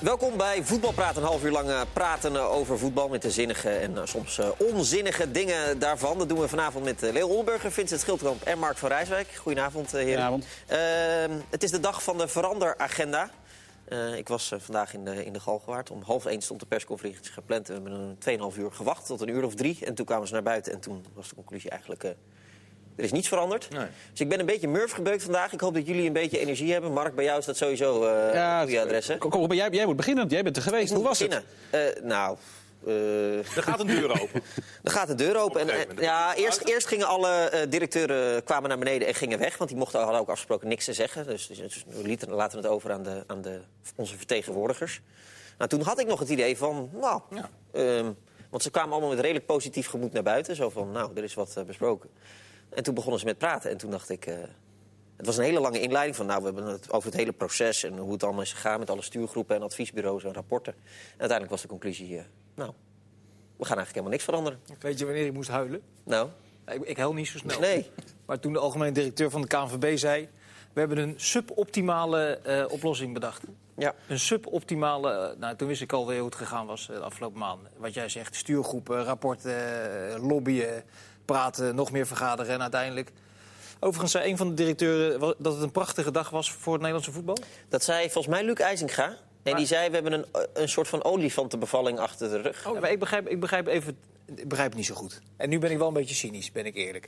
Welkom bij Voetbalpraat. Een half uur lang eh, praten over voetbal met de zinnige en eh, soms eh, onzinnige dingen daarvan. Dat doen we vanavond met Leo Oldenburger, Vincent Schildkamp en Mark van Rijswijk. Goedenavond, heren. Goedenavond. Ehm, het is de dag van de veranderagenda. Ik was vandaag in de, in de Galgenwaard. Om half één stond de persconferentie gepland. We hebben een 2,5 uur gewacht, tot een uur of drie. En toen kwamen ze naar buiten en toen was de conclusie eigenlijk... er is niets veranderd. Nee. Dus ik ben een beetje murf gebeukt vandaag. Ik hoop dat jullie een beetje energie hebben. Mark, bij jou is dat sowieso eh Ja, goede adres, hè? Kom, kom, maar jij, jij moet beginnen, want jij bent er geweest. Hoe was het? Eh, nou, eh, Er gaat een deur open. dan gaat de deur open. En, ja, eerst, eerst gingen alle eh, directeuren kwamen naar beneden en gingen weg. Want die mochten, hadden ook afgesproken niks te zeggen. Dus, dus, dus we lieten, laten het over aan, de, aan de, onze vertegenwoordigers. Nou, toen had ik nog het idee van, nou... Ja. ehm, want ze kwamen allemaal met redelijk positief gemoed naar buiten. Zo van, nou, er is wat besproken. En toen begonnen ze met praten. En toen dacht ik... eh, het was een hele lange inleiding van, nou, we hebben het over het hele proces... en hoe het allemaal is gegaan met alle stuurgroepen en adviesbureaus en rapporten. En uiteindelijk was de conclusie, eh, nou, we gaan eigenlijk helemaal niks veranderen. Weet je wanneer ik moest huilen? Nou, Ik, ik huil niet zo snel. nee. Maar toen de algemeen directeur van de KNVB zei... we hebben een suboptimale eh, oplossing bedacht. Ja. Een suboptimale... nou, toen wist ik alweer hoe het gegaan was de afgelopen maanden. Wat jij zegt, stuurgroepen, rapporten, lobbyen, praten, nog meer vergaderen en uiteindelijk... Overigens zei een van de directeuren dat het een prachtige dag was voor het Nederlandse voetbal. Dat zei volgens mij Luc IJzinga. En die zei, we hebben een, een soort van olifantenbevalling achter de rug. Ja, maar ik, begrijp, ik, begrijp even, ik begrijp het niet zo goed. En nu ben ik wel een beetje cynisch, ben ik eerlijk.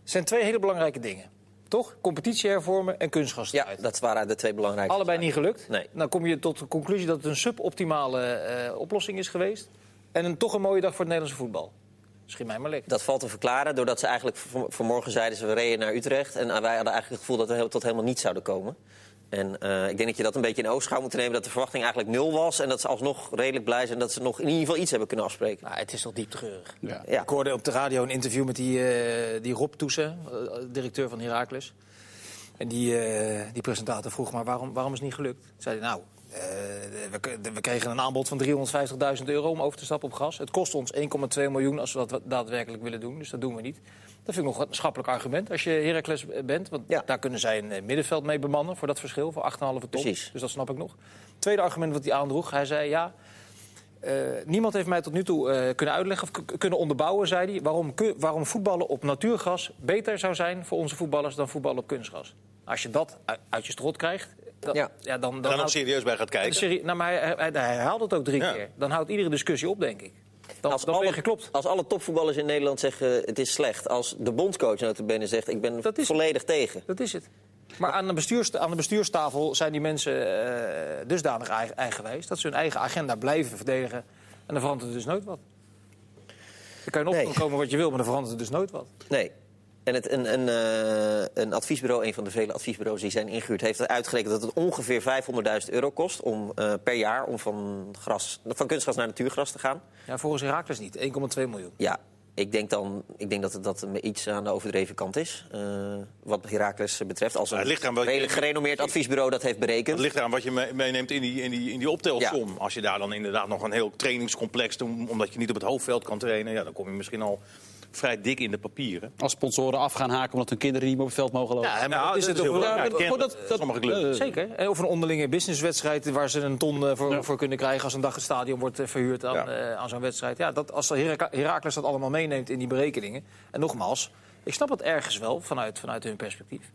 Het zijn twee hele belangrijke dingen. Toch? Competitie hervormen en kunstgas Ja, dat waren de twee belangrijke. Allebei niet gelukt. Nee. Dan kom je tot de conclusie dat het een suboptimale eh, oplossing is geweest. En een, toch een mooie dag voor het Nederlandse voetbal. Schiet mij maar lekker. Dat valt te verklaren doordat ze eigenlijk vanmorgen zeiden ze we reden naar Utrecht. En eh, wij hadden eigenlijk het gevoel dat we tot helemaal niets zouden komen. En eh, ik denk dat je dat een beetje in oogschouw moet nemen. Dat de verwachting eigenlijk nul was. En dat ze alsnog redelijk blij zijn dat ze nog in ieder geval iets hebben kunnen afspreken. Nou, het is toch diep treurig. Ja. Ja. Ik hoorde op de radio een interview met die, eh, die Rob Toesen, directeur van Heracles. En die, eh, die presentator vroeg maar waarom, waarom is het niet gelukt? Zei hij, nou, we, k- we kregen een aanbod van 350.000 euro om over te stappen op gas. Het kost ons 1,2 miljoen als we dat daadwerkelijk willen doen, dus dat doen we niet. Dat vind ik nog een schappelijk argument als je Heracles bent. Want Ja. daar kunnen zij een eh, middenveld mee bemannen voor dat verschil, voor 8,5 ton. Precies. Dus dat snap ik nog. Tweede argument wat hij aandroeg, hij zei ja... Eh, niemand heeft mij tot nu toe eh, kunnen uitleggen of kunnen onderbouwen, zei hij, waarom, waarom voetballen op natuurgas beter zou zijn voor onze voetballers dan voetballen op kunstgas. Als je dat uit, uit je strot krijgt, dan, Ja. ja. dan, dan, houdt- serieus bij gaat kijken. serie- nou, maar hij, hij, hij herhaalt het ook drie Ja. keer. Dan houdt iedere discussie op, denk ik. Dan, Als dan alle, geklopt. als alle topvoetballers in Nederland zeggen het is slecht. Als de bondscoach notabene zegt ik ben Dat is- volledig tegen. Dat is het. Maar aan de, aan de bestuurstafel zijn die mensen eh, dusdanig eigen- eigenwijs... dat ze hun eigen agenda blijven verdedigen. En dan verandert er dus nooit wat. Dan kan je nog Nee. komen wat je wil, maar dan verandert er dus nooit wat. Nee. En het, een, een, eh, een adviesbureau, een van de vele adviesbureaus die zijn ingehuurd, heeft uitgerekend dat het ongeveer 500.000 euro kost om, eh, per jaar om van, gras, van kunstgras naar natuurgras te gaan. Ja, volgens Herakles niet. 1,2 miljoen. Ja, ik denk, dan, ik denk dat het dat iets aan de overdreven kant is. eh, wat Heracles betreft. Als een redelijk gerenommeerd adviesbureau dat heeft berekend. Het ligt eraan wat je mee- meeneemt in die, in die, in die optelsom. Als je daar dan inderdaad nog een heel trainingscomplex doet... omdat je niet op het hoofdveld kan trainen... Ja, dan kom je misschien al vrij dik in de papieren. Als sponsoren af gaan haken omdat hun kinderen niet meer op het veld mogen lopen. Ja, maar Nou, dat is dat het is ook heel dat, dat, dat, sommige clubs. eh, Zeker. En Of een onderlinge businesswedstrijd waar ze een ton eh, voor, Ja. voor kunnen krijgen... als een dag het stadion wordt eh, verhuurd aan, Ja. eh, aan zo'n wedstrijd. Ja, dat, als Herakles dat allemaal meeneemt in die berekeningen... en nogmaals, ik snap het ergens wel vanuit, vanuit hun perspectief.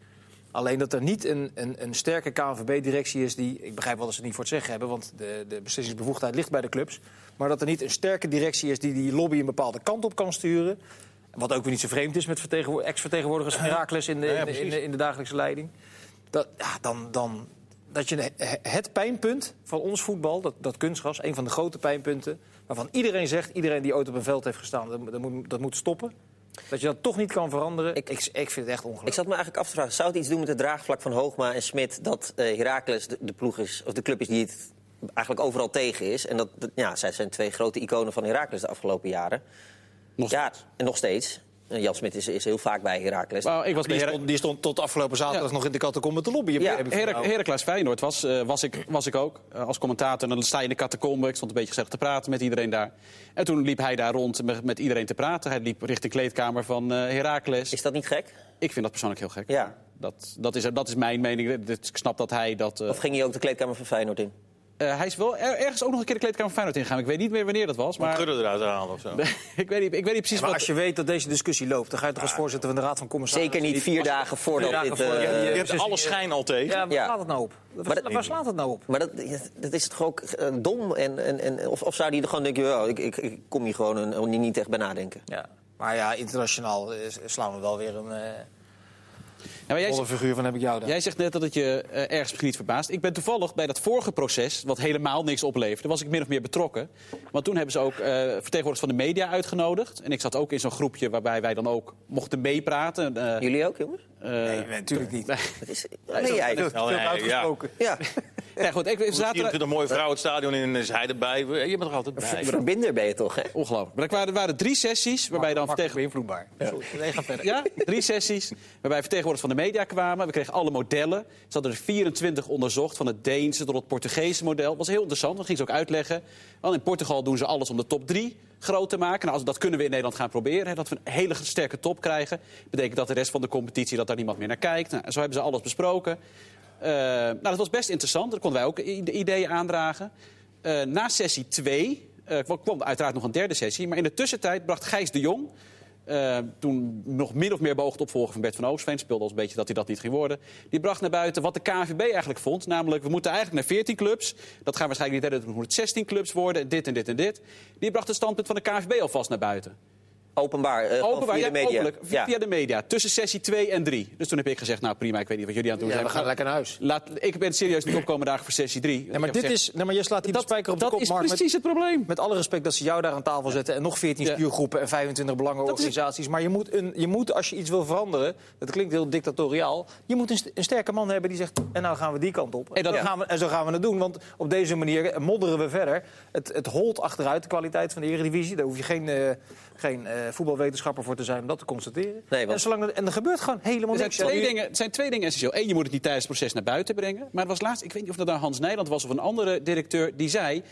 Alleen dat er niet een, een, een sterke KNVB-directie is die... Ik begrijp wel dat ze het niet voor het zeggen hebben, want de, de beslissingsbevoegdheid ligt bij de clubs. Maar dat er niet een sterke directie is die die lobby een bepaalde kant op kan sturen. Wat ook weer niet zo vreemd is met vertegenwo- ex-vertegenwoordigers van Herakles in Ja, in, de, in, de, in de dagelijkse leiding. Dat, ja, dan, dan, dat je he- het pijnpunt van ons voetbal, dat, dat kunstgras, een van de grote pijnpunten... waarvan iedereen zegt, iedereen die ooit op een veld heeft gestaan, dat, dat, moet, dat moet stoppen. Dat je dat toch niet kan veranderen, ik, ik, ik vind het echt Ik ongelooflijk. zat me eigenlijk af te vragen, zou het iets doen met het draagvlak van Hoogma en Smit... dat eh Heracles de, de ploeg is, of de club is die het eigenlijk overal tegen is? En dat, dat- ja, zij zijn twee grote iconen van Heracles de afgelopen jaren. Nog Ja, en nog steeds. Eh, Jan Smit is, is heel vaak bij Heracles. Nou, ik was bij Die Her stond, die stond tot afgelopen zaterdag nog in de catacombe te lobbyen. Ja, Her. Heracles Feyenoord was, eh, was, ik, was ik ook eh, als commentator. En dan sta je in de catacombe. Ik stond een beetje gezellig te praten met iedereen daar. En toen liep hij daar rond met, met iedereen te praten. Hij liep richting de kleedkamer van eh Heracles. Is dat niet gek? Ik vind dat persoonlijk heel gek. Ja. Dat, dat, is, dat is mijn mening. Ik snap dat hij dat... eh, Of ging hij ook de kleedkamer van Feyenoord in? Eh, hij is wel er- ergens ook nog een keer de kleedkamer van Feyenoord ingegaan. Ik weet niet meer wanneer dat was. Maar Gudde eruit halen of zo. ik, weet niet, ik weet niet precies Maar wat... als je weet dat deze discussie loopt, dan ga je toch als voorzitter van de Raad van Commissarissen... Zeker niet vier dagen voordat dagen dit... eh, je- Je hebt alle schijn al tegen. Ja, waar Ja. slaat het nou op? Waar, Maar dat- waar slaat het nou op? Maar dat, dat is toch ook eh, dom? En, en, en, of, of zou die er gewoon denken, ja, ik, ik, ik kom hier gewoon een, niet echt bij nadenken? Ja. Maar ja, internationaal slaan we wel weer een eh Ja, maar jij, volle figuur van heb ik jou daar. jij zegt net dat het je eh, ergens misschien niet verbaast. Ik ben toevallig bij dat vorige proces, wat helemaal niks opleverde, was ik min of meer betrokken. Want toen hebben ze ook eh, vertegenwoordigers van de media uitgenodigd. En ik zat ook in zo'n groepje waarbij wij dan ook mochten meepraten. Eh, Jullie ook, jongens? eh, Nee, natuurlijk niet. Dat is, nee, jij. Veel uitgesproken. Ja, ja, goed, ik, er- 24 mooie vrouwen het stadion in en is hij erbij. Je bent er altijd bij. verbinder ben je toch, hè? Ongelooflijk. Maar er waren, er waren drie sessies waarbij dan vertegen... beïnvloedbaar. Nee, ga verder. Ja, drie sessies waarbij vertegenwoordigers van de media kwamen. We kregen alle modellen. Ze hadden er 24 onderzocht, van het Deense tot het Portugese model. Dat was heel interessant, dat ging ze ook uitleggen. Want in Portugal doen ze alles om de top 3 groot te maken. Nou, als- dat kunnen we in Nederland gaan proberen. Hè, dat we een hele sterke top krijgen. betekent dat de rest van de competitie dat daar niemand meer naar kijkt. Nou, zo hebben ze alles besproken. Eh, nou, dat was best interessant. Daar konden wij ook ideeën aandragen. Eh, na sessie 2 eh, kwam uiteraard nog een derde sessie. Maar in de tussentijd bracht Gijs de Jong... toen nog min of meer beoogd opvolger van Bert van Oostveen... speelde als een beetje dat hij dat niet ging worden... die bracht naar buiten wat de KNVB eigenlijk vond. Namelijk, we moeten eigenlijk naar 14 clubs. Dat gaan waarschijnlijk niet redden, het moet 16 clubs worden. Dit en dit en dit. Die bracht het standpunt van de KNVB alvast naar buiten. Openbaar, eh, Openbaar, via ja, de media. openlijk, via Ja. de media. Tussen sessie 2 en 3. Dus toen heb ik gezegd, nou prima, ik weet niet wat jullie aan het doen Ja, zijn. we gaan lekker naar huis. Laat, ik ben serieus niet opkomen dagen voor sessie 3. Nee, maar, dit is, nee, maar je slaat dat, spijker op de dat kop, is Mark. Met, precies het probleem. met alle respect dat ze jou daar aan tafel zetten... en nog 14 Ja. stuurgroepen en 25 belangenorganisaties. Maar je moet, een, je moet, als je iets wil veranderen... dat klinkt heel dictatoriaal... je moet een, st- een sterke man hebben die zegt... en nou gaan we die kant op. En dat- zo, gaan we, en zo gaan we het doen, want op deze manier modderen we verder. Het, het holt achteruit, de kwaliteit van de Eredivisie. Daar hoef je geen, eh, geen eh, voetbalwetenschapper voor te zijn om dat te constateren. Nee, want- en, zolang dat, en er gebeurt gewoon helemaal Er zijn, niks. twee dingen, er zijn twee dingen essentieel. Eén, je moet het niet tijdens het proces naar buiten brengen. Maar het was laatst, ik weet niet of dat nou Hans Nijland was of een andere directeur, die zei...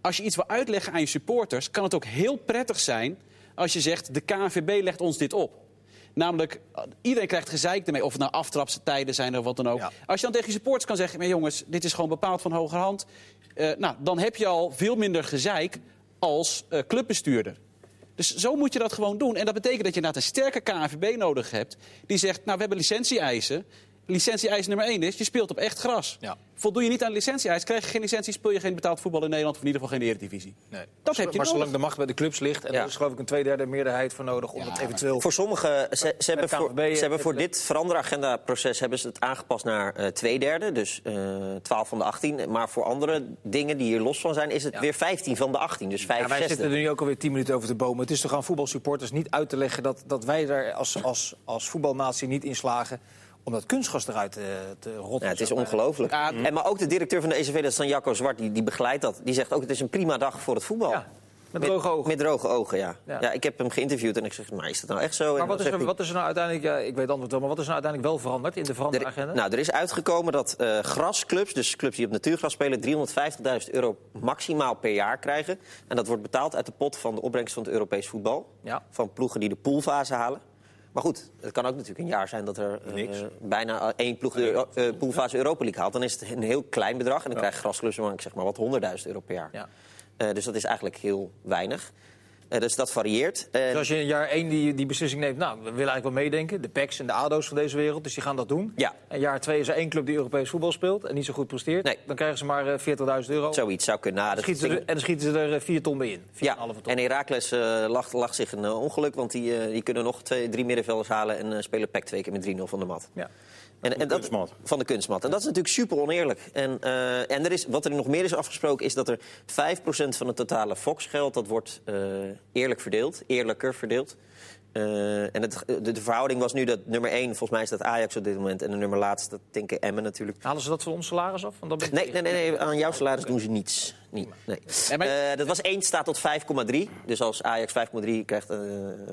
als je iets wil uitleggen aan je supporters, kan het ook heel prettig zijn... als je zegt, de KNVB legt ons dit op. Namelijk, iedereen krijgt gezeik ermee, of het nou aftrapstijden zijn of wat dan ook. Ja. Als je dan tegen je supporters kan zeggen... maar jongens, dit is gewoon bepaald van hogerhand... eh, nou, dan heb je al veel minder gezeik als eh, clubbestuurder. Dus zo moet je dat gewoon doen. En dat betekent dat je inderdaad een sterke KNVB nodig hebt... die zegt, nou, we hebben licentie-eisen. Licentie-eis nummer één is, je speelt op echt gras. Ja. Voldoe je niet aan licentie-eis, krijg je geen licentie... speel je geen betaald voetbal in Nederland... of in ieder geval geen eredivisie. Nee. Dat heb je maar nodig. zolang de macht bij de clubs ligt... en Ja. er is geloof ik een tweederde meerderheid voor nodig... om Ja, het eventueel... Voor sommigen, ze, ze hebben voor, ze hebben voor hebben- dit veranderagenda-proces hebben ze het aangepast naar eh twee derde, dus eh 12 van de 18. Maar voor andere dingen die hier los van zijn, is het Ja. weer 15 van de 18, dus 5 Ja, wij zesde. zitten er nu ook alweer 10 minuten over te bomen. Het is toch aan voetbalsupporters niet uit te leggen... dat, dat wij daar als, als, als voetbalnatie niet in slagen... om dat kunstgas eruit te, te rotten. Ja, het is maar. ongelooflijk. Ja, En maar ook de directeur van de ECV, dat is dan Jacco Zwart, die, die begeleidt dat. Die zegt ook, het is een prima dag voor het voetbal. Ja, met droge ogen. Met droge ogen, ja. Ja. ja. ik heb hem geïnterviewd en ik zeg, maar is dat nou echt zo? En Maar wat is, er, hij- wat is er nou uiteindelijk... Ja, ik weet het antwoord wel, maar wat is er nou uiteindelijk wel veranderd... in de Er, veranderagenda? nou, er is uitgekomen dat eh, grasclubs, dus clubs die op natuurgras spelen, 350.000 euro maximaal per jaar krijgen. En dat wordt betaald uit de pot van de opbrengst van het Europees voetbal. Ja. Van ploegen die de poolfase halen. Maar goed, het kan ook natuurlijk een jaar zijn dat er eh, Niks. bijna één ploeg de Euro- eh, poolfase Europa League haalt. Dan is het een heel klein bedrag. En dan maar, ik zeg maar wat 100.000 euro per jaar. Ja. Eh, dus dat is eigenlijk heel weinig. Eh, dus dat varieert. En- Dus als je in jaar 1 die, die beslissing neemt... nou, we willen eigenlijk wel meedenken. De PECs en de ADO's van deze wereld, dus die gaan dat doen. Ja. En jaar 2 is er één club die Europees voetbal speelt... en niet zo goed presteert. Nee. Dan krijgen ze maar eh, 40.000 euro. Zoiets zou kunnen. Nou, dat Schieten ze er- en dan schieten ze er 4 ton bij in. 4,5 Ja, ton. en Herakles uh, lag, lag zich een eh, ongeluk, want die, eh, die kunnen nog twee, drie middenvelders halen en eh, spelen PEC twee keer met 3-0 van de mat. Ja. En, en dat, van de kunstmat. En dat is natuurlijk super oneerlijk. En, eh, en er is, wat er nog meer is afgesproken, is dat er 5% van het totale Fox-geld... dat wordt eh, eerlijk verdeeld, eerlijker verdeeld. Eh, en het, de, de verhouding was nu dat nummer 1, volgens mij is dat Ajax op dit moment... en de nummer laatste, dat denk ik Emmen natuurlijk. Halen ze dat van ons salaris af? Want dan ben Nee, nee, nee, nee, aan jouw salaris doen ze niets. Niet, nee. Maar- Eh, dat was 1 staat tot 5,3. Dus als Ajax 5,3 krijgt uh,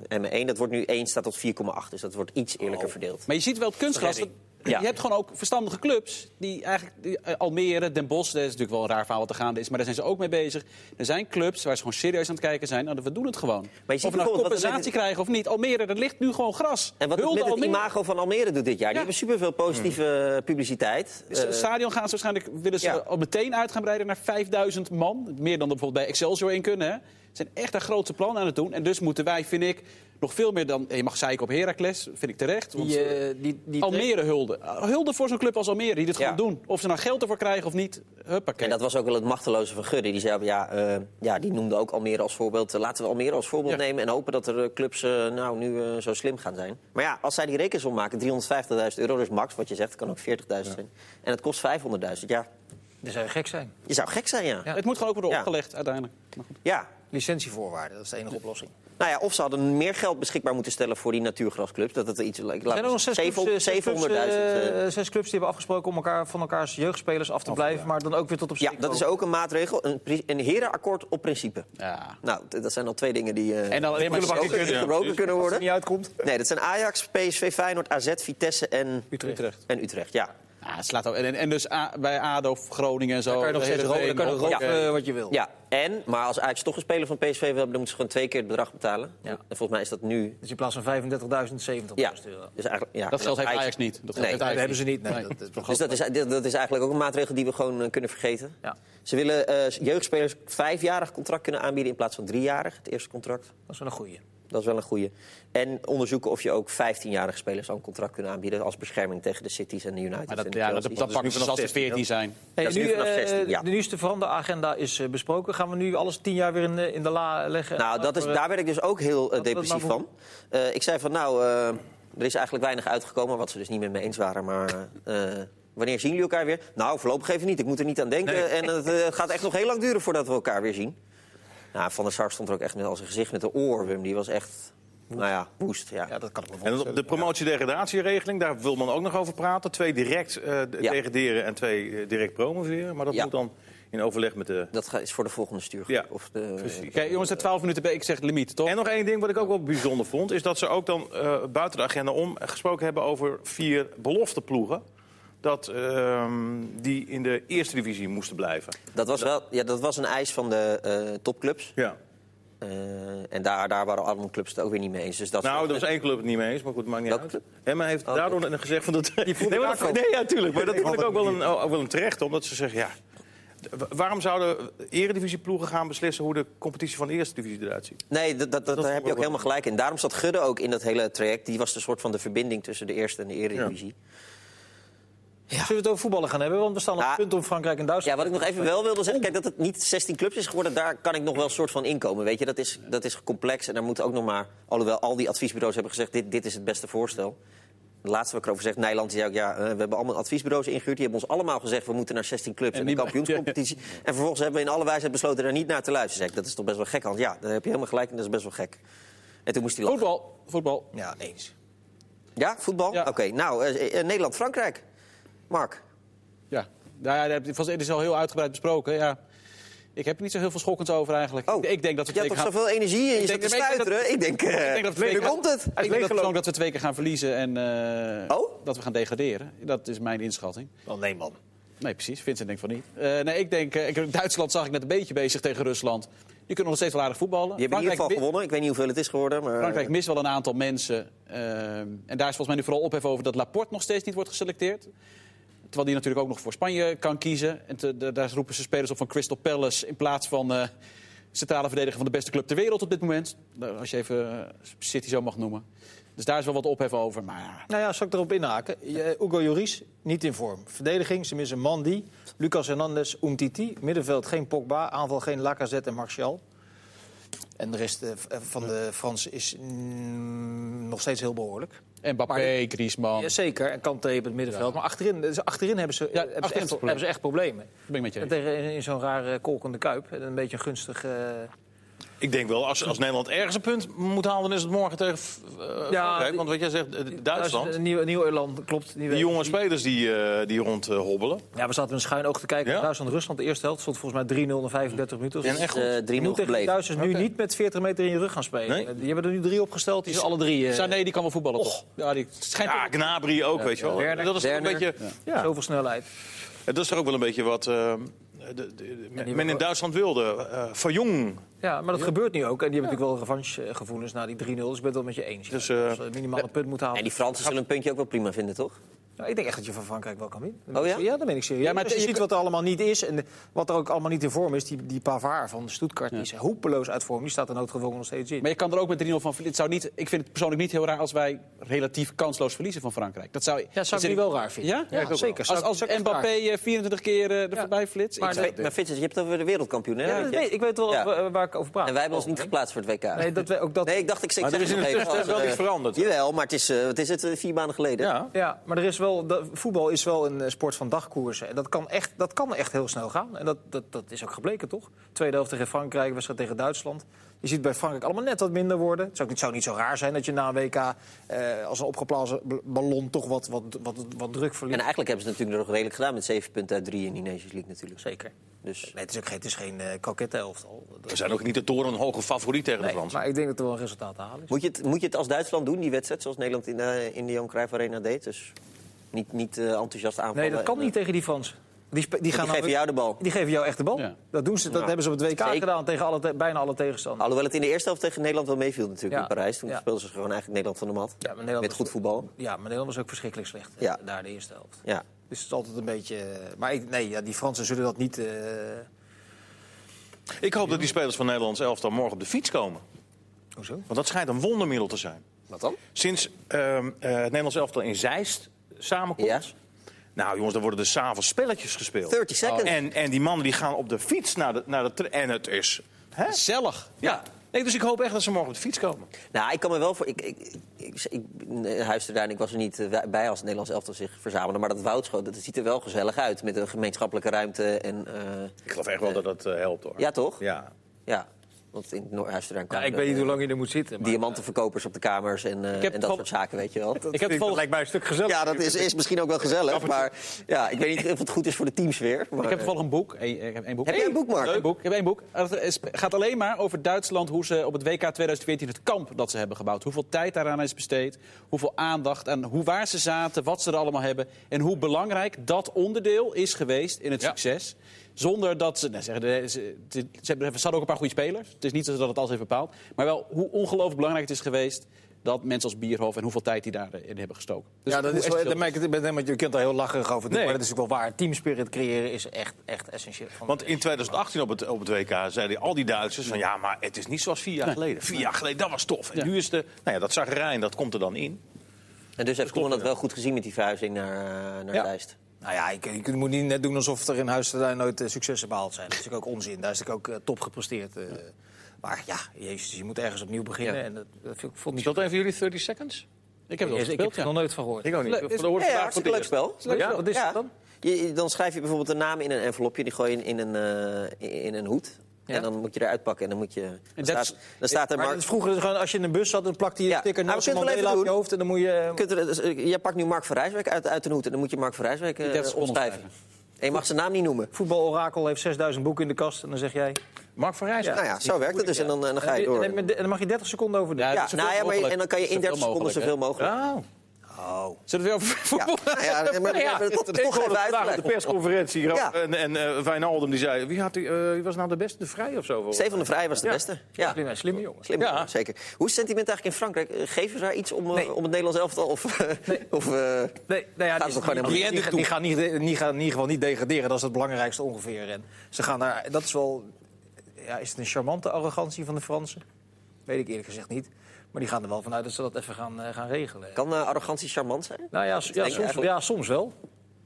Emmen 1, dat wordt nu 1 staat tot 4,8. Dus dat wordt iets eerlijker verdeeld. Maar je ziet wel het kunstgras. Ja. Je hebt gewoon ook verstandige clubs. Die eigenlijk, die, Almere, Den Bosch, dat is natuurlijk wel een raar verhaal wat er gaande is. Maar daar zijn ze ook mee bezig. Er zijn clubs waar ze gewoon serieus aan het kijken zijn. Nou, we doen het gewoon. ziet of we nou compensatie krijgen of niet. Almere, er ligt nu gewoon gras. En wat het Hulde met het Almere. imago van Almere doet dit jaar. Die hebben superveel positieve eh, publiciteit. Dus het Eh, stadion gaan ze waarschijnlijk willen ze ja. al meteen uit gaan breiden naar 5000 man. Meer dan er bijvoorbeeld bij Excelsior in kunnen. Hè. Ze zijn echt een grootse plan aan het doen. En dus moeten wij, vind ik, nog veel meer dan... Je mag zeiken op Heracles, vind ik terecht. Want, Die, eh, die, die Almere hulde. Hulde voor zo'n club als Almere, die dit Ja. gewoon doen. Of ze nou geld ervoor krijgen of niet, huppakee. En dat was ook wel het machteloze van Gudde. Die zei, ja, eh, ja, die noemde ook Almere als voorbeeld. Eh, Laten we Almere als voorbeeld Ja. nemen... en hopen dat er clubs nou, nu zo slim gaan zijn. Maar ja, als zij die rekensom maken, 350.000 euro, dus max wat je zegt, kan ook 40.000 zijn. En het kost 500.000, ja. Die zou gek zijn. Je zou gek zijn, ja. Ja. Het moet gewoon ook worden Ja. opgelegd uiteindelijk. Maar goed. Ja. Licentievoorwaarden, dat is de enige oplossing. Nou ja, of ze hadden meer geld beschikbaar moeten stellen voor die natuurgrasclubs. Dat het iets... Er zijn er nog zes clubs, eh, 700.000. zes clubs, eh, eh, zes clubs die hebben afgesproken om elkaar, van elkaars jeugdspelers af te blijven, maar dan ook weer tot op ja, dat is ook een maatregel. Een, een herenakkoord op principe. Ja. Nou, dat zijn al twee dingen die eh En dan alleen maar gebroken, kunnen. gebroken kunnen Als het worden. niet uitkomt. Nee, dat zijn Ajax, PSV, Feyenoord, AZ, Vitesse en Utrecht. En Utrecht, ja. Ja, het slaat ook, en, en dus A- bij ADO, Groningen en zo. Dan kan je nog steeds roken, dan kan je nog roken, wat je wil. ja. En, maar als Ajax toch een speler van PSV wil hebben... dan moeten ze gewoon twee keer het bedrag betalen. Ja. En volgens mij is dat nu... Dus in plaats van 35.000, 70.000 Ja, euro. dus eigenlijk, ja. Dat geld heeft Ajax- Ajax niet. Dat Nee, Dat hebben ze niet. Nee, Nee. dat Dus dat is, dat- dat is eigenlijk ook een maatregel die we gewoon eh, kunnen vergeten. Ja. Ze willen eh, jeugdspelers vijfjarig contract kunnen aanbieden... in plaats van driejarig, het eerste contract. Dat is wel een goeie. Dat is wel een goede. En onderzoeken of je ook 15-jarige spelers zo'n contract kunt aanbieden... als bescherming tegen de Cities en de United. Maar dat, en de ja, dat, Chelsea's. dat pakken ze vanaf als ze 16, 14 zijn. Hey, Dat is nu, nu vanaf eh, 16, ja. De nieuwste veranderagenda is eh, besproken. Gaan we nu alles tien jaar weer in, de- in de la leggen? Nou, dat is, eh, daar werd ik dus ook heel eh, depressief van. Eh, ik zei van, nou, eh, er is eigenlijk weinig uitgekomen... wat ze dus niet met me eens waren, maar... eh, wanneer zien jullie elkaar weer? Nou, voorlopig even niet. Ik moet er niet aan denken. En het eh, gaat echt nog heel lang duren voordat we elkaar weer zien. Nou, Van der Sar stond er ook echt met als een gezicht met de oorworm. Die was echt, nou ja, woest. Ja. Ja, dat kan ik me En de promotie-degradatieregeling, daar wil men ook nog over praten. Twee direct eh, Ja. degraderen en twee eh, direct promoveren. Maar dat Ja. moet dan in overleg met de... Dat is voor de volgende stuurgroep. Ja, Of de, precies. Kijk, jongens, er 12 minuten bij. Ik zeg limiet, toch? En nog één ding wat ik ook wel bijzonder vond... is dat ze ook dan eh, buiten de agenda om gesproken hebben over vier belofteploegen... Dat, ehm, die in de eerste divisie moesten blijven. Dat, was wel, ja, dat was een eis van de eh, topclubs. Ja. Eh, en daar, daar waren alle clubs het ook weer niet mee eens. Dus dat Nou, er was één club het niet mee eens, maar goed, maakt niet Welke uit. club? Emma heeft Oh, daardoor gezegd van dat... Die nee, maar dat, nee, ja, tuurlijk. Maar dat vond ik ook wel een, ook wel een terecht, omdat ze zeggen, ja... Waarom zouden eredivisieploegen gaan beslissen hoe de competitie van de eerste divisie eruit ziet? Nee, dat, dat, daar heb je ook helemaal gelijk in. Daarom zat Gudde ook in dat hele traject. Die was de soort van de verbinding tussen de eerste en de eredivisie. Zullen we het over voetballen gaan hebben? Want we staan op Ja. het punt om Frankrijk en Ja, Duitsland... wat ik nog even wel wilde zeggen, kijk, dat het niet 16 clubs is geworden, daar kan ik nog wel een soort van inkomen. Weet je, dat is, dat is complex en daar moet ook nog maar, alhoewel al die adviesbureaus hebben gezegd, dit, dit is het beste voorstel. Het laatste wat ik erover zeg, Nijland zei ook, ja, eh, we hebben allemaal adviesbureaus ingehuurd. Die hebben ons allemaal gezegd, we moeten naar 16 clubs en, En de niemand- kampioenscompetitie. En vervolgens hebben we in alle wijsheid besloten daar niet naar te luisteren. Zeg dat is toch best wel gek, Hans? Ja, daar heb je helemaal gelijk en dat is best wel gek. En toen moest hij lachen. Voetbal, voetbal. Ja, eens. Ja, voetbal? Ja. Oké, nou, eh, eh, Nederland-Frankrijk. Mark. Ja, nou ja, het is al heel uitgebreid besproken. Ja. Ik heb er niet zo heel veel schokkends over eigenlijk. Oh, Ik, denk dat we je keer toch gaan... zoveel energie en je zat te stuiteren? Ik denk, eh, Ik denk dat we twee nu keer- komt het. Ik denk dat, dat we twee keer gaan verliezen en eh, Oh? dat we gaan degraderen. Dat is mijn inschatting. Wel, nee, man. Nee, precies. Vincent denkt van niet. Eh, nee, ik denk, eh, ik, Duitsland zag ik net een beetje bezig tegen Rusland. Die kunnen nog steeds wel aardig voetballen. Die hebben in ieder geval gewonnen. Ik weet niet hoeveel het is geworden. Maar... Frankrijk mist wel een aantal mensen. eh, en daar is volgens mij nu vooral ophef over dat Laporte nog steeds niet wordt geselecteerd. Terwijl die natuurlijk ook nog voor Spanje kan kiezen. En de- daar roepen ze spelers op van Crystal Palace... in plaats van eh, centrale verdediger van de beste club ter wereld op dit moment. Nou, Als je even eh, City zo mag noemen. Dus daar is wel wat ophef over. Maar Nou ja, zal ik erop inhaken? Hugo Lloris, niet in vorm. Verdediging, ze missen Mandy, Lucas Hernandez, Umtiti. Middenveld geen Pogba, aanval geen Lacazette en Martial. En de rest eh, van de Fransen is mm, nog steeds heel behoorlijk. Mbappé, Maar Griezmann. Zeker, en Kanté op het middenveld. Maar achterin, dus achterin hebben ze, hebben, ze achterin echt, het probleem. hebben ze echt problemen. ben ik met je tegen in, in zo'n rare kolkende kuip. En een beetje een gunstig, eh, Ik denk wel, als, als Nederland ergens een punt moet halen, dan is het morgen tegen eh, Frankrijk. Want wat jij zegt, eh, Duitsland. Een nieuw, nieuw Irland, klopt. Die jonge spelers die, eh, die rond eh, hobbelen. Ja, we zaten met een schuin oog te kijken Ja. Duitsland-Rusland. De eerste helft stond volgens mij 3-0 na 35 minuten. En echt goed. Eh, 3-0 Je moet tegen de gebleven. Duitsers nu niet met 40 meter in je rug gaan spelen. Nee? Die hebben er nu drie opgesteld. Die zijn alle drie... eh, Sané die kan wel voetballen, toch? Ja, die schijnt Ja, Gnabry ook, weet je wel. Werner. dat is toch een beetje, ja. Zoveel snelheid. dat is toch ook wel een beetje wat de, de- de- men in Duitsland wilde. eh van jong. Ja, maar dat gebeurt nu ook. En die hebben natuurlijk wel revanchegevoelens na die 3-0. Dus ik ben het wel met je eens. Dus, Ja, eh, Als we minimaal een punt moeten halen. En die Fransen zullen een puntje ook wel prima vinden, toch? Ja, ik denk echt dat je van Frankrijk wel kan winnen. Oh ja? Ja, dat ben ik serieus. Ja, maar je je ziet wat er allemaal niet is en wat er ook allemaal niet in vorm is. Die, die Pavard van Stuttgart die is hopeloos uit vorm. Die staat er noodgedwongen nog steeds in. Maar je kan er ook met 3-0 van verliezen. Het zou niet, ik vind het persoonlijk niet heel raar als wij relatief kansloos verliezen van Frankrijk. Dat zou, Ja, zou dat ik nu wel raar vinden. Ja? Ja, zeker. Als, als Mbappé raar eh, 24 keer eh, er Ja. voorbij flitst. Maar Maar, maar Vincent, je hebt het over de wereldkampioen, hè? Ja, weet, ik weet wel Ja. waar, ik over praat. En wij hebben ons niet geplaatst voor het WK. Nee, dat, we- ook dat, Nee, ik dacht, ik, Maar zeg er is nog even wel iets veranderd. Jawel, maar het is, eh, wat is het, vier maanden geleden. Ja. Ja, maar er is wel, dat, voetbal is wel een eh, sport van dagkoersen. En dat kan echt, dat kan echt heel snel gaan. En dat, dat, dat is ook gebleken, toch? Tweede helft tegen Frankrijk, wedstrijd tegen Duitsland. Je ziet bij Frankrijk allemaal net wat minder worden. Het zou, ook niet, zou niet zo raar zijn dat je na een WK eh, als een opgeblazen ballon toch wat, wat, wat, wat druk En verliest. eigenlijk hebben ze het natuurlijk nog redelijk gedaan met zeven punten uit drie in die Nations League natuurlijk. Zeker. Dus Nee, het is ook geen, het is geen eh kokette elftal. We zijn ook niet de toren een hoge favoriet tegen de Fransen. maar ik denk dat er wel een resultaat te halen is. moet je, het, moet je het als Duitsland doen, die wedstrijd, zoals Nederland in de, in de Johan Cruijff Arena deed? Dus niet, niet eh, enthousiast aanvallen. Nee, dat kan niet eh, tegen die Fransen. Die, die, gaan Die geven jou de bal. Die geven jou echt de bal. Ja. Dat, doen ze, dat Nou, hebben ze op het WK zeker. gedaan tegen alle te- bijna alle tegenstanders. Alhoewel het in de eerste helft tegen Nederland wel meeviel natuurlijk Ja. in Parijs. Toen Ja. speelden ze gewoon eigenlijk Nederland van de mat. Ja, maar Nederland met was- goed voetbal. Ja, maar Nederland was ook verschrikkelijk slecht. eh, Ja. Daar de eerste helft. Ja. Dus het is altijd een beetje... eh, Maar ik, nee, ja, die Fransen zullen dat niet... eh, Ik hoop dat die spelers van Nederlands elftal morgen op de fiets komen. Hoezo? Want dat schijnt een wondermiddel te zijn. Wat dan? Sinds ehm, eh, het Nederlands elftal in Zeist samenkomt... Ja. Nou jongens, dan worden er s'avonds spelletjes gespeeld. 30 seconds. En, en die mannen die gaan op de fiets naar de... Naar de en het is... Hè? Gezellig. Ja. Nee, dus ik hoop echt dat ze morgen op de fiets komen. Nou, ik kan me wel voor. Ik, ik, ik, ik, ik luisterde daar en ik was er niet eh, bij als het Nederlands elftal zich verzamelde. Maar dat Woudschoot, dat ziet er wel gezellig uit. Met een gemeenschappelijke ruimte. En, eh, Ik geloof echt wel dat dat eh, helpt hoor. ja, toch? Ja. Ja. Want in Noordhuistuin Ja, ik weet niet hoe lang je er moet zitten. maar- Diamantenverkopers op de kamers en, eh, en dat soort zaken, weet je wel. Ik heb dat lijkt mij een stuk gezellig. Ja, dat is, is misschien ook wel gezellig. Maar ja, ik weet niet of het goed is voor de teamsfeer. Maar, Ik heb toevallig een boek. Ik heb één boek. Heb jij een boek, Mark? Een boek. Ik heb één boek. Het gaat alleen maar over Duitsland, hoe ze op het WK 2014 het kamp dat ze hebben gebouwd. Hoeveel tijd daaraan is besteed, hoeveel aandacht en hoe waar ze zaten, wat ze er allemaal hebben. En hoe belangrijk dat onderdeel is geweest in het Ja. succes. Zonder dat ze, nou, zeggen, de- ze, ze, ze hebben- ze hadden ook een paar goede spelers. Het is niet zo dat het alles heeft bepaald. Maar wel hoe ongelooflijk belangrijk het is geweest dat mensen als Bierhof en hoeveel tijd die daarin hebben gestoken. Dus ja, dat is wel, daar merk ik, je kunt er heel lacherig over doen, Nee. maar dat is ook wel waar. Teamspirit creëren is echt, echt essentieel. Van Want in 2018 op het, op het WK zeiden al die Duitsers van... ja, maar het is niet zoals vier jaar geleden. Vier jaar geleden, dat was tof. En Ja. nu is de... Nou ja, dat zagrijn, dat komt er dan in. En dus heeft Koeman dat wel goed gezien met die verhuizing naar, eh, naar Ja. Nou ja, je, je moet niet net doen alsof er in Huisterduin nooit eh, successen behaald zijn. Dat is natuurlijk ook onzin. Daar is natuurlijk ook eh, top gepresteerd. eh. Maar ja, jezus, je moet ergens opnieuw beginnen. Ja. En dat, dat vind ik vond Is niet dat een van jullie 30 seconds? Ik heb het wel ik heb gespeeld, er ja. nog nooit van gehoord. Ik ook niet. Dat is- hoor ik Ja, vandaag hartstikke leuk het spel. Ja, wat is Ja. het dan? Je, dan schrijf je bijvoorbeeld een naam in een envelopje, die gooi je in, in een, eh, in een hoed. Ja. En dan moet je eruit pakken en dan moet je. Dan staat, dan staat er Maar Mark. vroeger gewoon, als je in een bus zat, dan plakte je Ja. sticker Nou, Nelson Mandela op je hoofd. En dan moet je... Kunt er, dus, eh, jij pakt nu Mark van Rijswijk uit, uit een hoed en dan moet je Mark van Rijswijk eh, 30 seconden opschrijven. En je mag zijn naam niet noemen. Voetbalorakel heeft 6000 boeken in de kast. En dan zeg jij... Mark van Rijs. Nou ja, zo werkt het dus en dan, en dan ga je door. En, dan mag je 30 seconden over doen. Ja, nou ja, maar, en dan kan je in Zoveel 30 seconden mogelijk, zoveel mogelijk. Oh. Zullen we over voetbal Ja, ja, maar, Ja, toch, toch even vandaag op de persconferentie. Ja. En, en eh, Wijnaldum die zei, wie, had die, eh, wie was nou de beste? De Vrij of zo? Stefan de Vrij was de Ja. beste. Ja. Slimme, slimme jongen. Slim, Ja. zeker. Hoe is het sentiment eigenlijk in Frankrijk? Eh, Geven ze daar iets om, eh, Nee. om het Nederlands elftal? Of, of, eh, Nee, nou ja, die, het gewoon die, die, niet. die, die gaan niet, die gaan in ieder geval niet degraderen. Dat is het belangrijkste ongeveer. En ze gaan daar, dat is wel... Ja, is het een charmante arrogantie van de Fransen? Weet ik eerlijk gezegd niet. Maar die gaan er wel vanuit dat ze dat even gaan, eh, gaan regelen. kan eh, arrogantie charmant zijn? Nou ja, ja, soms, eigenlijk- ja soms wel.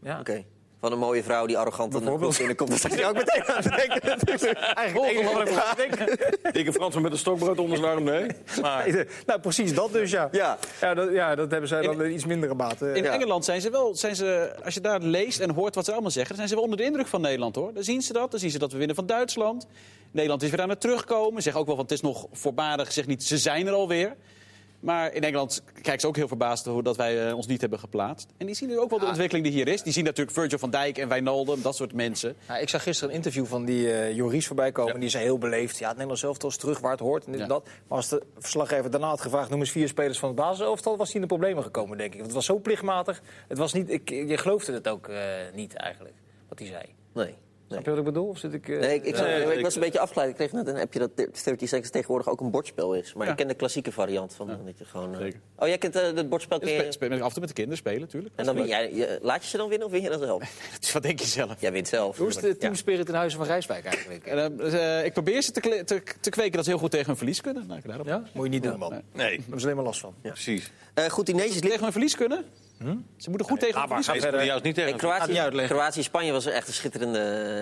Ja. Oké. Van een mooie vrouw die arrogant in de binnenkomt. Dan zag je ook meteen aan het denken. Eigenlijk. Dikke Fransman met een stokbrood onder zijn arm, nee. Maar, Nou, precies dat dus, ja. Ja. Ja, dat, ja, dat hebben zij dan in iets mindere mate. In Ja. Engeland zijn ze wel, zijn ze, als je daar leest en hoort wat ze allemaal zeggen, dan zijn ze wel onder de indruk van Nederland hoor. Dan zien ze dat, dan zien ze dat we winnen van Duitsland. Nederland is weer aan het terugkomen. Zeg ook wel van het is nog voorbarig. Zeg niet, ze zijn er alweer. Maar in Engeland kijken ze ook heel verbaasd hoe dat wij eh, ons niet hebben geplaatst. En die zien nu ook wel de ontwikkeling die hier is. Die zien natuurlijk Virgil van Dijk en Wijnaldum, dat soort mensen. Nou, ik zag gisteren een interview van die eh Joris voorbij komen. Ja. Die zei heel beleefd. Ja, het Nederlands elftal is terug waar het hoort. En dit en Ja. dat. Maar als de verslaggever daarna had gevraagd... noem eens vier spelers van het basiselftal... was hij in de problemen gekomen, denk ik. Want het was zo plichtmatig. Het was niet, ik, je geloofde het ook eh, niet, eigenlijk, wat hij zei. Nee. Snap je wat ik bedoel? Of zit ik... eh, Nee, ik, ik, zag- Nee, ik was een beetje afgeleid. Ik kreeg net een appje dat 30 Seconds tegenwoordig ook een bordspel is. Maar Ja. ik ken de klassieke variant van dat je gewoon... eh, Zeker. Oh, jij kent eh, het bordspel? ken je- Spe- spe- af en toe met de kinderen spelen, natuurlijk. En dan win jij, je- laat je ze dan winnen of win je dat zelf? Wat denk je zelf? Jij wint zelf. Hoe is de Ja. teamspirit in Huizen van Rijswijk eigenlijk? En, eh, eh, ik probeer ze te, te, te kweken dat ze heel goed tegen hun verlies kunnen. Nou, ik daarop. Ja? Moet je niet doen, Ja, man. nee. Daar hebben ze alleen maar last van. precies. Eh, goed, League. Tegen hun verlies kunnen? Ze moeten goed tegen Hij kunnen. is juist niet En tegen. Kroatië. Kroatië Spanje was echt een schitterende.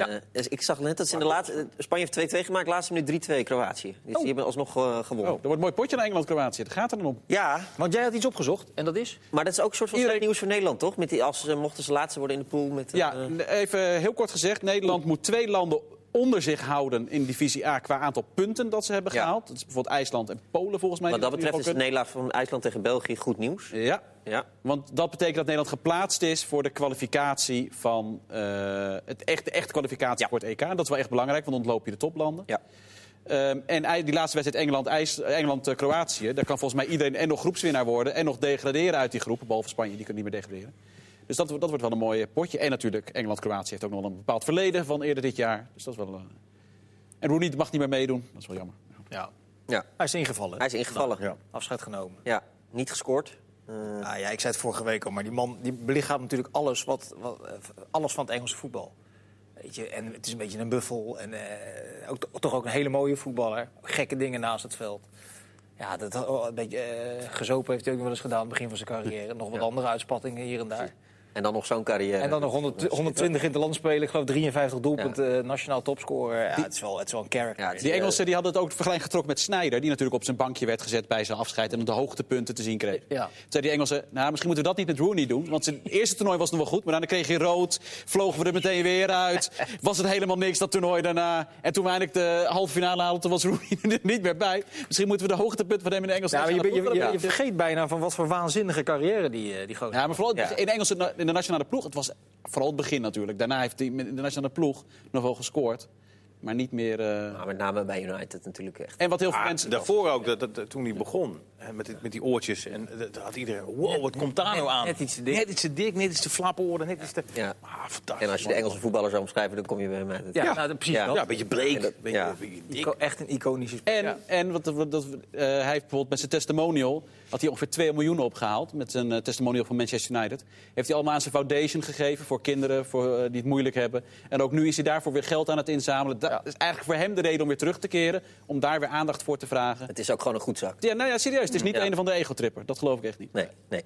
eh, dus ik zag net dat ze in de laatste. Spanje heeft 2-2 gemaakt, laatste minuut 3-2 Kroatië. Dus die hebben alsnog eh, gewonnen. Oh, er wordt een mooi potje naar Engeland-Kroatië. Het gaat er dan om. Ja, Want jij had iets opgezocht. En dat is? maar dat is ook een soort van Iedereen- slecht nieuws voor Nederland, toch? Met die, als ze mochten ze laatste worden in de pool met. eh, Ja, even heel kort gezegd. Nederland moet twee landen onder zich houden in divisie A qua aantal punten dat ze hebben Ja. gehaald. Dat is bijvoorbeeld IJsland en Polen volgens mij. wat dat betreft is de nederlaag van IJsland tegen België goed nieuws. Ja, Ja. want dat betekent dat Nederland geplaatst is voor de kwalificatie van eh, het echt, de echte kwalificatie Ja. voor het EK. Dat is wel echt belangrijk, want dan ontloop je de toplanden. Ja. Ehm, en die laatste wedstrijd Engeland-Kroatië, Engeland, eh, Kroatië, daar kan volgens mij iedereen en nog groepswinnaar worden en nog degraderen uit die groep, behalve Spanje, die kunnen niet meer degraderen. Dus dat, wordt- dat wordt wel een mooi potje. En natuurlijk, Engeland-Kroatië heeft ook nog een bepaald verleden van eerder dit jaar. Dus dat is wel. eh, En Rooney mag niet meer meedoen. Dat is wel jammer. Ja. ja, Hij is ingevallen. hij is ingevallen. Ja. Afscheid genomen. Ja, niet gescoord. Eh, Ah, ja, ik zei het vorige week al, maar die man die belichaamt natuurlijk alles, wat, wat, eh, alles van het Engelse voetbal. Weet je, en het is een beetje een buffel. En eh, ook, toch ook een hele mooie voetballer. Gekke dingen naast het veld. Ja, dat, oh, een beetje gezopen heeft hij ook nog wel eens gedaan aan het begin van zijn carrière. Nog wat andere uitspattingen hier en daar. En dan nog zo'n carrière. En dan nog 100, 120 in het land spelen. Ik geloof 53 doelpunten, eh, nationaal topscorer. Ja, het, is wel, het is wel een character. Ja, het is- Die Engelsen die hadden het ook vergelijking getrokken met Snyder. Die natuurlijk op zijn bankje werd gezet bij zijn afscheid. En op de hoogtepunten te zien kreeg. Ja. Toen zei die Engelsen, nou misschien moeten we dat niet met Rooney doen. Want zijn eerste toernooi was nog wel goed. Maar daarna kreeg hij rood. Vlogen we er meteen weer uit. Was het helemaal niks dat toernooi daarna. En toen we eindelijk de halve finale haalden, toen was Rooney er niet meer bij. Misschien moeten we de hoogtepunten van hem in de Ja, maar je, je, vergeet bijna van wat voor waanzinnige carrière die, eh, die gozer ja, maar vooral Ja. in, de Engelse, in de nationale ploeg. Het was vooral het begin natuurlijk. Daarna heeft hij in de nationale ploeg nog wel gescoord. Maar niet meer... eh, met name bij United natuurlijk echt. En wat heel veel Ah, mensen... daarvoor ook, dat, toen hij begon, hè, met, die- met die oortjes. En dat had iedereen, wow, wat komt daar nou aan? net iets te dik. Net iets te dik, net iets te flaporen, net iets te... Ja. Ah, fantastisch. En als je de Engelse voetballer zou omschrijven, dan kom je bij hem uit. Ja, Ja. Nou, precies Ja. dat. Ja, een beetje En dat- een beetje, ja. een beetje dik. Ico- echt een iconische En, Ja. en wat, wat, dat, eh, hij heeft bijvoorbeeld met zijn testimonial... had hij ongeveer 2 miljoen opgehaald met zijn eh, testimonial van Manchester United. Heeft hij allemaal aan zijn foundation gegeven voor kinderen voor, eh, die het moeilijk hebben. En ook nu is hij daarvoor weer geld aan het inzamelen. Dat Ja. is eigenlijk voor hem de reden om weer terug te keren. Om daar weer aandacht voor te vragen. Het is ook gewoon een goed zak. Ja, nou ja, serieus. Het is niet Ja. een van de egotripper. Dat geloof ik echt niet. Nee, nee.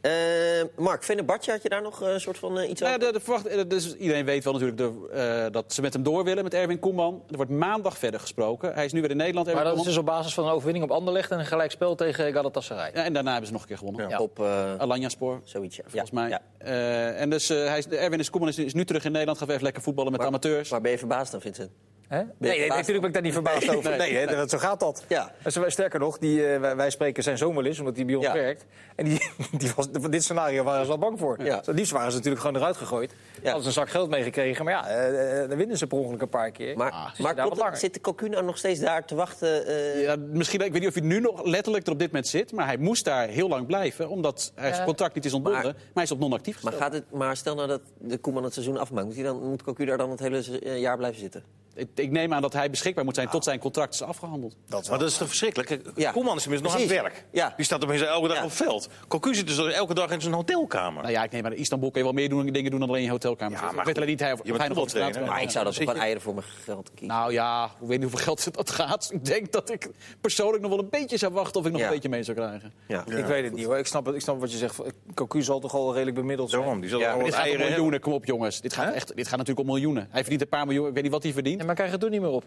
Eh Mark, Fenerbahce, had je daar nog een soort van iets Nou ja, over? de, de verwacht, dus iedereen weet wel natuurlijk de, eh, dat ze met hem door willen, met Erwin Koeman. Er wordt maandag verder gesproken. Hij is nu weer in Nederland. Maar dat is dus op basis van een overwinning op Anderlecht en een gelijkspel tegen Galatasaray. Ja, en daarna hebben ze nog een keer gewonnen. Ja, Op eh, Alanyaspor. zoiets, ja. Volgens Ja, mij. ja. Eh, en dus eh, hij is, Erwin is Koeman is, is nu terug in Nederland. Gaat even lekker voetballen met Maar- amateurs. Maar ben je verbaasd dan, Vincent? Hè? Nee, natuurlijk ben ik daar niet verbaasd over. Nee, zo gaat dat. Ja. En zo- Sterker nog, die, eh, wij, spreken zijn zoon wel eens, omdat hij bij ons Ja. werkt. En die, die was, van dit scenario waren ze al bang voor. Ja. Het liefst waren ze natuurlijk gewoon eruit gegooid. Ja. Hadden ze een zak geld meegekregen. Maar ja, eh, eh, dan winnen ze per ongeluk een paar keer. Maar, Ah, maar klopt het, zit de Cocu nog steeds daar te wachten? eh, Ja, misschien, ik weet niet of hij nu nog letterlijk er op dit moment zit. Maar hij moest daar heel lang blijven. Omdat hij zijn contract niet is ontbonden. Maar, Maar- hij is op non-actief maar, gesteld. gaat het, maar stel nou dat de Koeman het seizoen afmaakt. Moet, hij dan, moet Cocu daar dan het hele jaar blijven zitten? Ik, ik neem aan dat hij beschikbaar moet zijn tot zijn contract is afgehandeld. Dat is Maar dat is toch verschrikkelijk? Ja. Koeman is tenminste nog aan het werk. Ja. Die staat opeens elke dag Ja. op veld. Cocu zit dus elke dag in zijn hotelkamer. Nou ja, ik neem aan, in Istanbul kun je wel meer doen, dingen doen dan alleen in je hotelkamer. Ja, zitten. maar ik weet alleen niet hij, of je bent hij nog op straat kan. Maar ik zou dat wel eieren voor mijn geld kiezen. Nou ja, ik weet niet hoeveel geld dat gaat. Ik denk dat ik persoonlijk nog wel een beetje zou wachten of ik nog Ja. een beetje mee zou krijgen. ja. Ik weet het niet hoor. Ik snap, het, ik snap wat je zegt. Cocu zal toch al redelijk bemiddeld zijn. Daarom, die zal Ja, Dit gaat om miljoenen, kom op jongens. Dit gaat, echt, dit gaat natuurlijk om miljoenen. Hij verdient een paar miljoen, ik weet niet wat hij verdient. Ja, maar krijg je het toen niet meer op.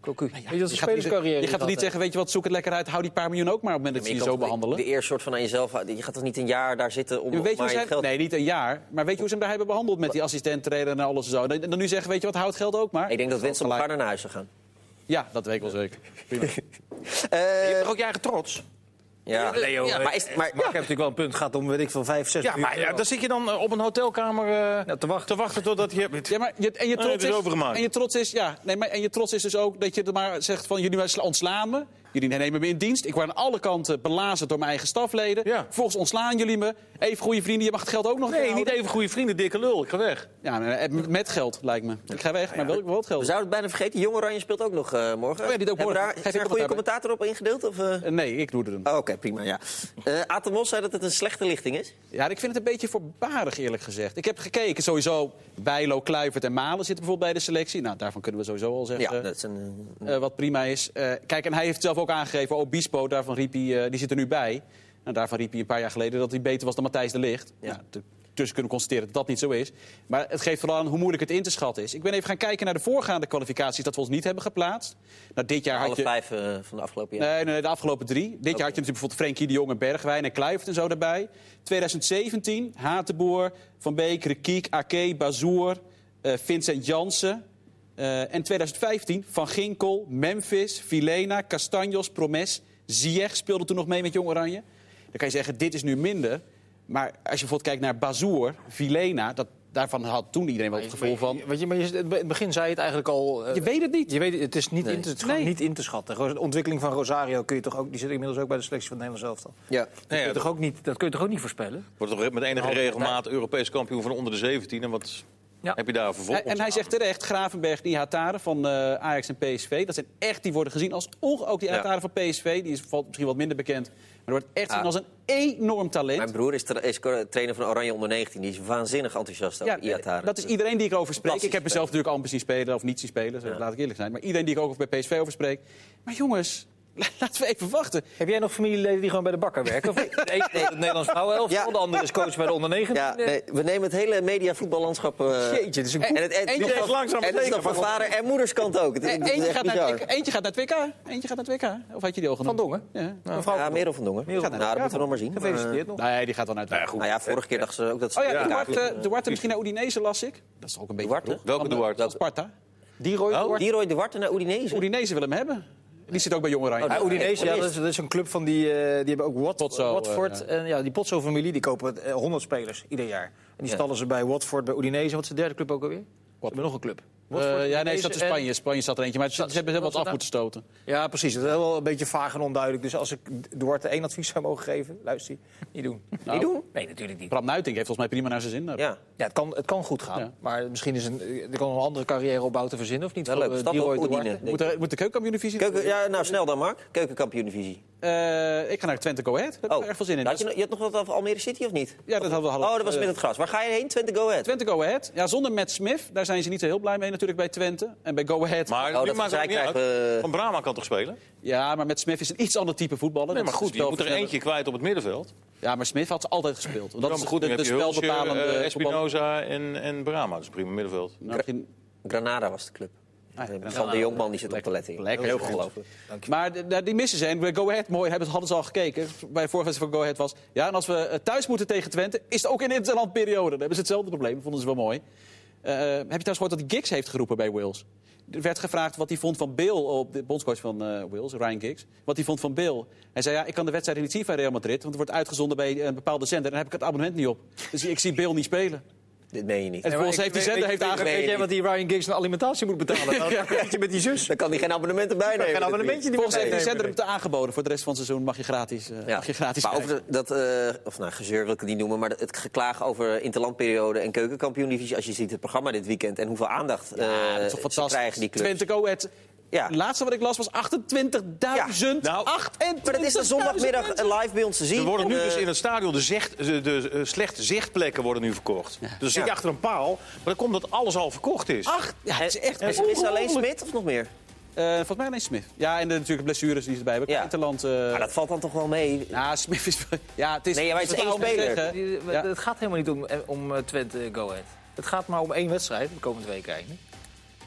Cocu. weet je gaat, je toch niet zeggen, weet je wat, zoek het lekker uit, hou die paar miljoen ook maar op het moment dat je zo behandelen. De eer soort van aan jezelf. Je gaat toch niet een jaar daar zitten om Ja, weet je maar hoe je ze geld... Nee, niet een jaar. Maar weet je hoe ze hem daar hebben behandeld met die assistent trainer en alles en zo. En dan nu zeggen, weet je wat, houd geld ook maar. Ik denk dat Winston Gelijk. harder naar huis zou gaan. Ja, dat weet ik wel zeker. Prima. Eh, Je hebt toch ook je eigen trots? Ja. Leo, Ja, eh, maar is, maar, Maar ik heb natuurlijk wel een punt. Gaat om, weet ik veel, vijf, zes Ja, maar ja, dan zit je dan eh, op een hotelkamer eh, te wachten. te wachten totdat je... Ja, maar je, en je trots het is overgemaakt. en je trots is, ja, nee, maar en je trots is dus ook dat je er maar zegt van jullie sla- ontslaan me, jullie nemen me in dienst. Ik word aan alle kanten belazerd door mijn eigen stafleden. Ja. Volgens ontslaan jullie me. Even goede vrienden, je mag het geld ook nog Nee, niet even goede vrienden, dikke lul. Ik ga weg. Ja, eh, met geld lijkt me. Ik ga weg, maar wel, ik wil het we geld. zouden het bijna vergeten. Jong Oranje speelt ook nog eh, morgen. Oh ja, doet ook we morgen. Daar, is er een goede commentator op ingedeeld? Of, eh? Nee, ik doe er een. Oh, Oké, prima, ja. Eh Aten Mos zei dat het een slechte lichting is. Ja, ik vind het een beetje voorbarig eerlijk gezegd. Ik heb gekeken, sowieso, Bijlo, Kluivert en Malen zitten bijvoorbeeld bij de selectie. Nou, daarvan kunnen we sowieso al Ja, zeggen. dat is een... Eh, wat prima is. Eh, kijk, en hij heeft zelf ook aangegeven, Obispo, daarvan riep hij, eh, die zit er nu bij. Nou, daarvan riep hij een paar jaar geleden dat hij beter was dan Matthijs de Ligt. Ja. Tussen kunnen constateren dat dat niet zo is. Maar het geeft vooral aan hoe moeilijk het in te schatten is. Ik ben even gaan kijken naar de voorgaande kwalificaties dat we ons niet hebben geplaatst. Nou, dit jaar alle had je... vijf eh, van de afgelopen jaar. Nee, nee, de afgelopen drie. Dit jaar had je natuurlijk bijvoorbeeld Frenkie de Jong en Bergwijn en Kluivert en zo erbij. 2017, Hatenboer, Van Beek, Rekiek, Ake, Bazoer, eh, Vincent Jansen. Eh, en 2015, Van Ginkel, Memphis, Vilena, Castanjos, Promes. Ziyech speelde toen nog mee met Jong Oranje. Dan kan je zeggen, dit is nu minder. Maar als je bijvoorbeeld kijkt naar Bazoer, Vilena... Dat, daarvan had toen iedereen wel het gevoel van... Weet je, maar je, in het begin zei je het eigenlijk al. eh, Je weet het niet. Je weet, het het is niet, Nee. in, te, het is gewoon Nee. niet in te schatten. De ontwikkeling van Rosario kun je toch ook. Die zit inmiddels ook bij de selectie van het Nederlands elftal. Ja. Dat, kun je ja, toch ook niet, dat kun je toch ook niet voorspellen? Wordt toch met enige Nou, regelmaat Europees kampioen van onder de 17. En wat Ja. heb je daar vervolgens? En hij zegt terecht, Gravenberg, die Hataren van eh, Ajax en PSV... dat zijn echt, die worden gezien als... onge- Ook die Ja. Hataren van PSV, die is valt misschien wat minder bekend... maar er wordt echt gezien Ah. als een enorm talent. Mijn broer is, tra- is co- trainer van Oranje onder 19. Die is waanzinnig enthousiast over Ja, Iataren. dat is iedereen die ik over spreek. Ik heb mezelf natuurlijk amper zien spelen of niet zien spelen, laat ik eerlijk zijn. Maar iedereen die ik ook over bij PSV over spreek... Maar jongens, laten we even wachten. Heb jij nog familieleden die gewoon bij de bakker werken? Of niet? De ene is het Nederlands vrouwenelftal, Ja. de andere is coach bij de onder 19. Ja, nee, we nemen het hele mediavoetballandschap... eh Jeetje, het is een en het, en, Eentje van- langzaam en het is nog van vader en moederskant ook. Het, E- het is Eentje gaat, naar, het WK eentje gaat naar het WK. Eentje gaat naar het WK. Of had je die al Van genoemd? Dongen. Ja. Mevrouw Ja, Merel van Dongen. Merel van nou, dat moeten we nog maar zien. Gefeliciteerd nog. Nee, die gaat wel naar het WK. Nou ja, vorige keer dachten ze ook dat ze... Oh ja, Duarte, Duarte misschien naar Udinese las ik. Dat is ook een beetje. Welke Van, eh, Duarte? van Sparta. Die Roy Oh, Duarte? Naar Udinese. Udinese wil hem hebben. Die zit ook bij Jong Oranje. Oh, Ja, dat- Udinese, ja, dat is, dat is een club van die, eh, die hebben ook Wat, Potso, Watford. eh, en ja, die Potso-familie die kopen eh, 100 spelers ieder jaar. En die Ja. stallen ze bij Watford, bij Udinese. Wat is de derde club ook alweer? Ze hebben nog een club. Eh, ja, nee, is en- Spanje. Spanje zat er eentje. Maar ze, hebben wat wat af moeten stoten. Ja, precies. Dat is wel een beetje vaag en onduidelijk. Dus als ik Duarte één advies zou mogen geven, luister, niet doen. Nou, Niet doen? Nee, natuurlijk niet. Bram Nuiting heeft volgens mij prima naar zijn zin. Ja. Ja, het kan, het kan goed gaan. Ja. Maar misschien is een, er kan een andere carrière opbouw te verzinnen, of niet? Wel leuk. eh, Stap op. Moet de, moet de keukenkampioen-divisie? Keuken, ja, nou, snel dan, Mark. Keukenkampioen-divisie. Eh, ik ga naar Twente Go Ahead. Daar heb ik Oh, erg veel zin in. Had je, je had nog wat over Almere City of niet? Ja, dat hadden we Oh, dat was met het gras. Waar ga je heen? Twente Go Ahead. Twente Go Ahead. Ja, zonder Matt Smith. Daar zijn ze niet zo heel blij mee natuurlijk bij Twente. En bij Go Ahead. Maar Oh, dat maakt het niet uit. we- Van Brama kan toch spelen? Ja, maar met Smith is een iets ander type voetballer. Nee, Dat maar is goed, je moet er eentje kwijt op het middenveld. Ja, maar Smith had ze altijd gespeeld. Want dat Ja, is maar goed, de, dan de Hulsje, spelbepalende eh, voetballer. Espinoza en, en Brama. Dat is prima middenveld. Nou, misschien- Granada was de club. Ah, ja, Van de Jongman die zit op te letten. Lekker. Heel Goed. ongelooflijk. Maar de- die missen zijn. Bij Go Ahead, mooi, hebben, hadden ze al gekeken. Bij vorige wedstrijd van Go Ahead was... Ja, en als we eh, thuis moeten tegen Twente, is het ook in de interlandperiode. Dan hebben ze hetzelfde probleem. Dat vonden ze wel mooi. Eh, heb je trouwens gehoord dat hij Giggs heeft geroepen bij Wales? Er werd gevraagd wat hij vond van Bill, op de bondscoach van eh, Wales, Ryan Giggs. Wat hij vond van Bill. Hij zei, ja, ik kan de wedstrijd niet zien van Real Madrid... want het wordt uitgezonden bij een bepaalde zender... en dan heb ik het abonnement niet op. Dus ik zie Bill niet spelen. Dit meen je niet. En volgens heeft die zender weet- heeft weet- aangegeven... Weet jij wat die Ryan Giggs een alimentatie moet betalen? Dan zit je met die zus. Dan kan hij geen abonnement erbij nemen. Geen abonnementje die Volgens heeft die zender hem te aangeboden. Voor de rest van het seizoen mag je gratis, eh, Ja. mag je gratis maar over de- dat, eh, of nou, gezeur wil ik het niet noemen, maar het geklaag over interlandperiode en keukenkampioen-divisie. Als je ziet het programma dit weekend en hoeveel aandacht eh, Ja, dat is toch ze fantastisch. krijgen die clubs. Twente Go Ahead. Ja. Het laatste wat ik las was 28.000. Nou, 28.000 Maar dat is de zondagmiddag live bij ons te zien. Er worden nu En, dus eh, in het stadion de, zicht, de, de, eh, slechte zichtplekken worden nu verkocht. Dus dan zit je Ja. achter een paal, maar dan komt dat alles al verkocht is. Ach, ja, het is echt en ze missen alleen. Smit of nog meer? Eh, volgens mij alleen Smith. Ja, en de natuurlijk blessures die ze erbij hebben. Ja. Interland. eh Maar dat valt dan toch wel mee. Ja, Smith is... Ja, het is... Nee, maar het is één speler. Ja. Het gaat helemaal niet om, eh, om eh, Twente Go Ahead. Het gaat maar om één wedstrijd de komende week eigenlijk.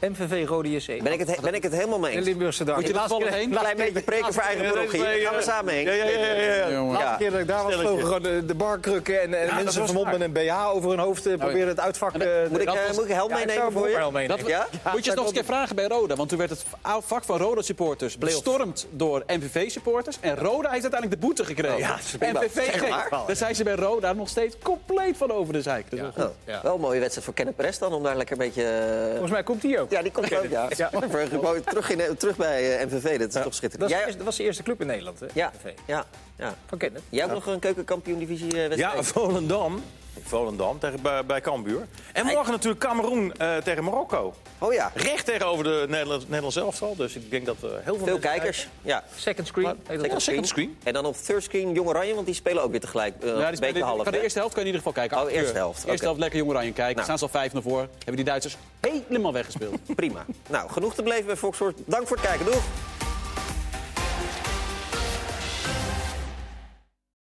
MVV Rode JC. Ben ik het, he- ben ik het helemaal mee De eens. Limburgse dag. Moet je Laatste toevallig keer- heen? Klein beetje preken voor eigen parochie. Daar gaan we samen heen. Ja, ja, ja. ja, ja. Jongen. Laatste Ja. keer dat ik daar was, vlogen gewoon de, de barkrukken en, en dat mensen vermomd met een BH over hun hoofd eh, proberen het uitvak... eh, Moet ik, Dat eh, was- moet ik een helm meenemen voor je? ook wel meenemen. Dat, Ja? Moet je eens nog eens een keer vragen bij Roda. Want toen werd het vak van Roda-supporters bestormd door MVV-supporters. En Roda heeft uiteindelijk de boete gekregen. Dat. MVV? Daar zijn ze bij Roda nog steeds compleet van over de zeik. Dus dat wel. Oh. Wel een mooie wedstrijd voor Kenneth Perez dan, om daar lekker een beetje... Volgens mij komt die ook. Ja, die komt ook, ja. Voor- gewoon terug, in, terug bij eh, MVV, dat is toch Dat, schitterend. Jij, dat was de eerste club in Nederland, hè? ja, MVV. ja, ja. Van Kenneth. Jij hebt nog een keukenkampioen-divisie eh, wedstrijd? Ja, Volendam. Volendam tegen, bij, bij Cambuur. En morgen natuurlijk Cameroen eh, tegen Marokko. Oh ja, Recht tegenover de Nederlands, Nederlands elftal. Dus ik denk dat eh, heel veel veel kijkers. Ja. Second screen. dat. Ja, second screen. En dan op third screen Jong Oranje, want die spelen ook weer tegelijk. eh, Ja, die een beetje spelen- half. van de eerste helft kan je in ieder geval kijken. Oh, eerste uur. helft, Eerste helft lekker Jong Oranje kijken. Nou. Staan ze al vijf naar voor. Hebben die Duitsers helemaal weggespeeld. Prima. Nou, genoeg te beleven bij Foxford. Dank voor het kijken. Doeg!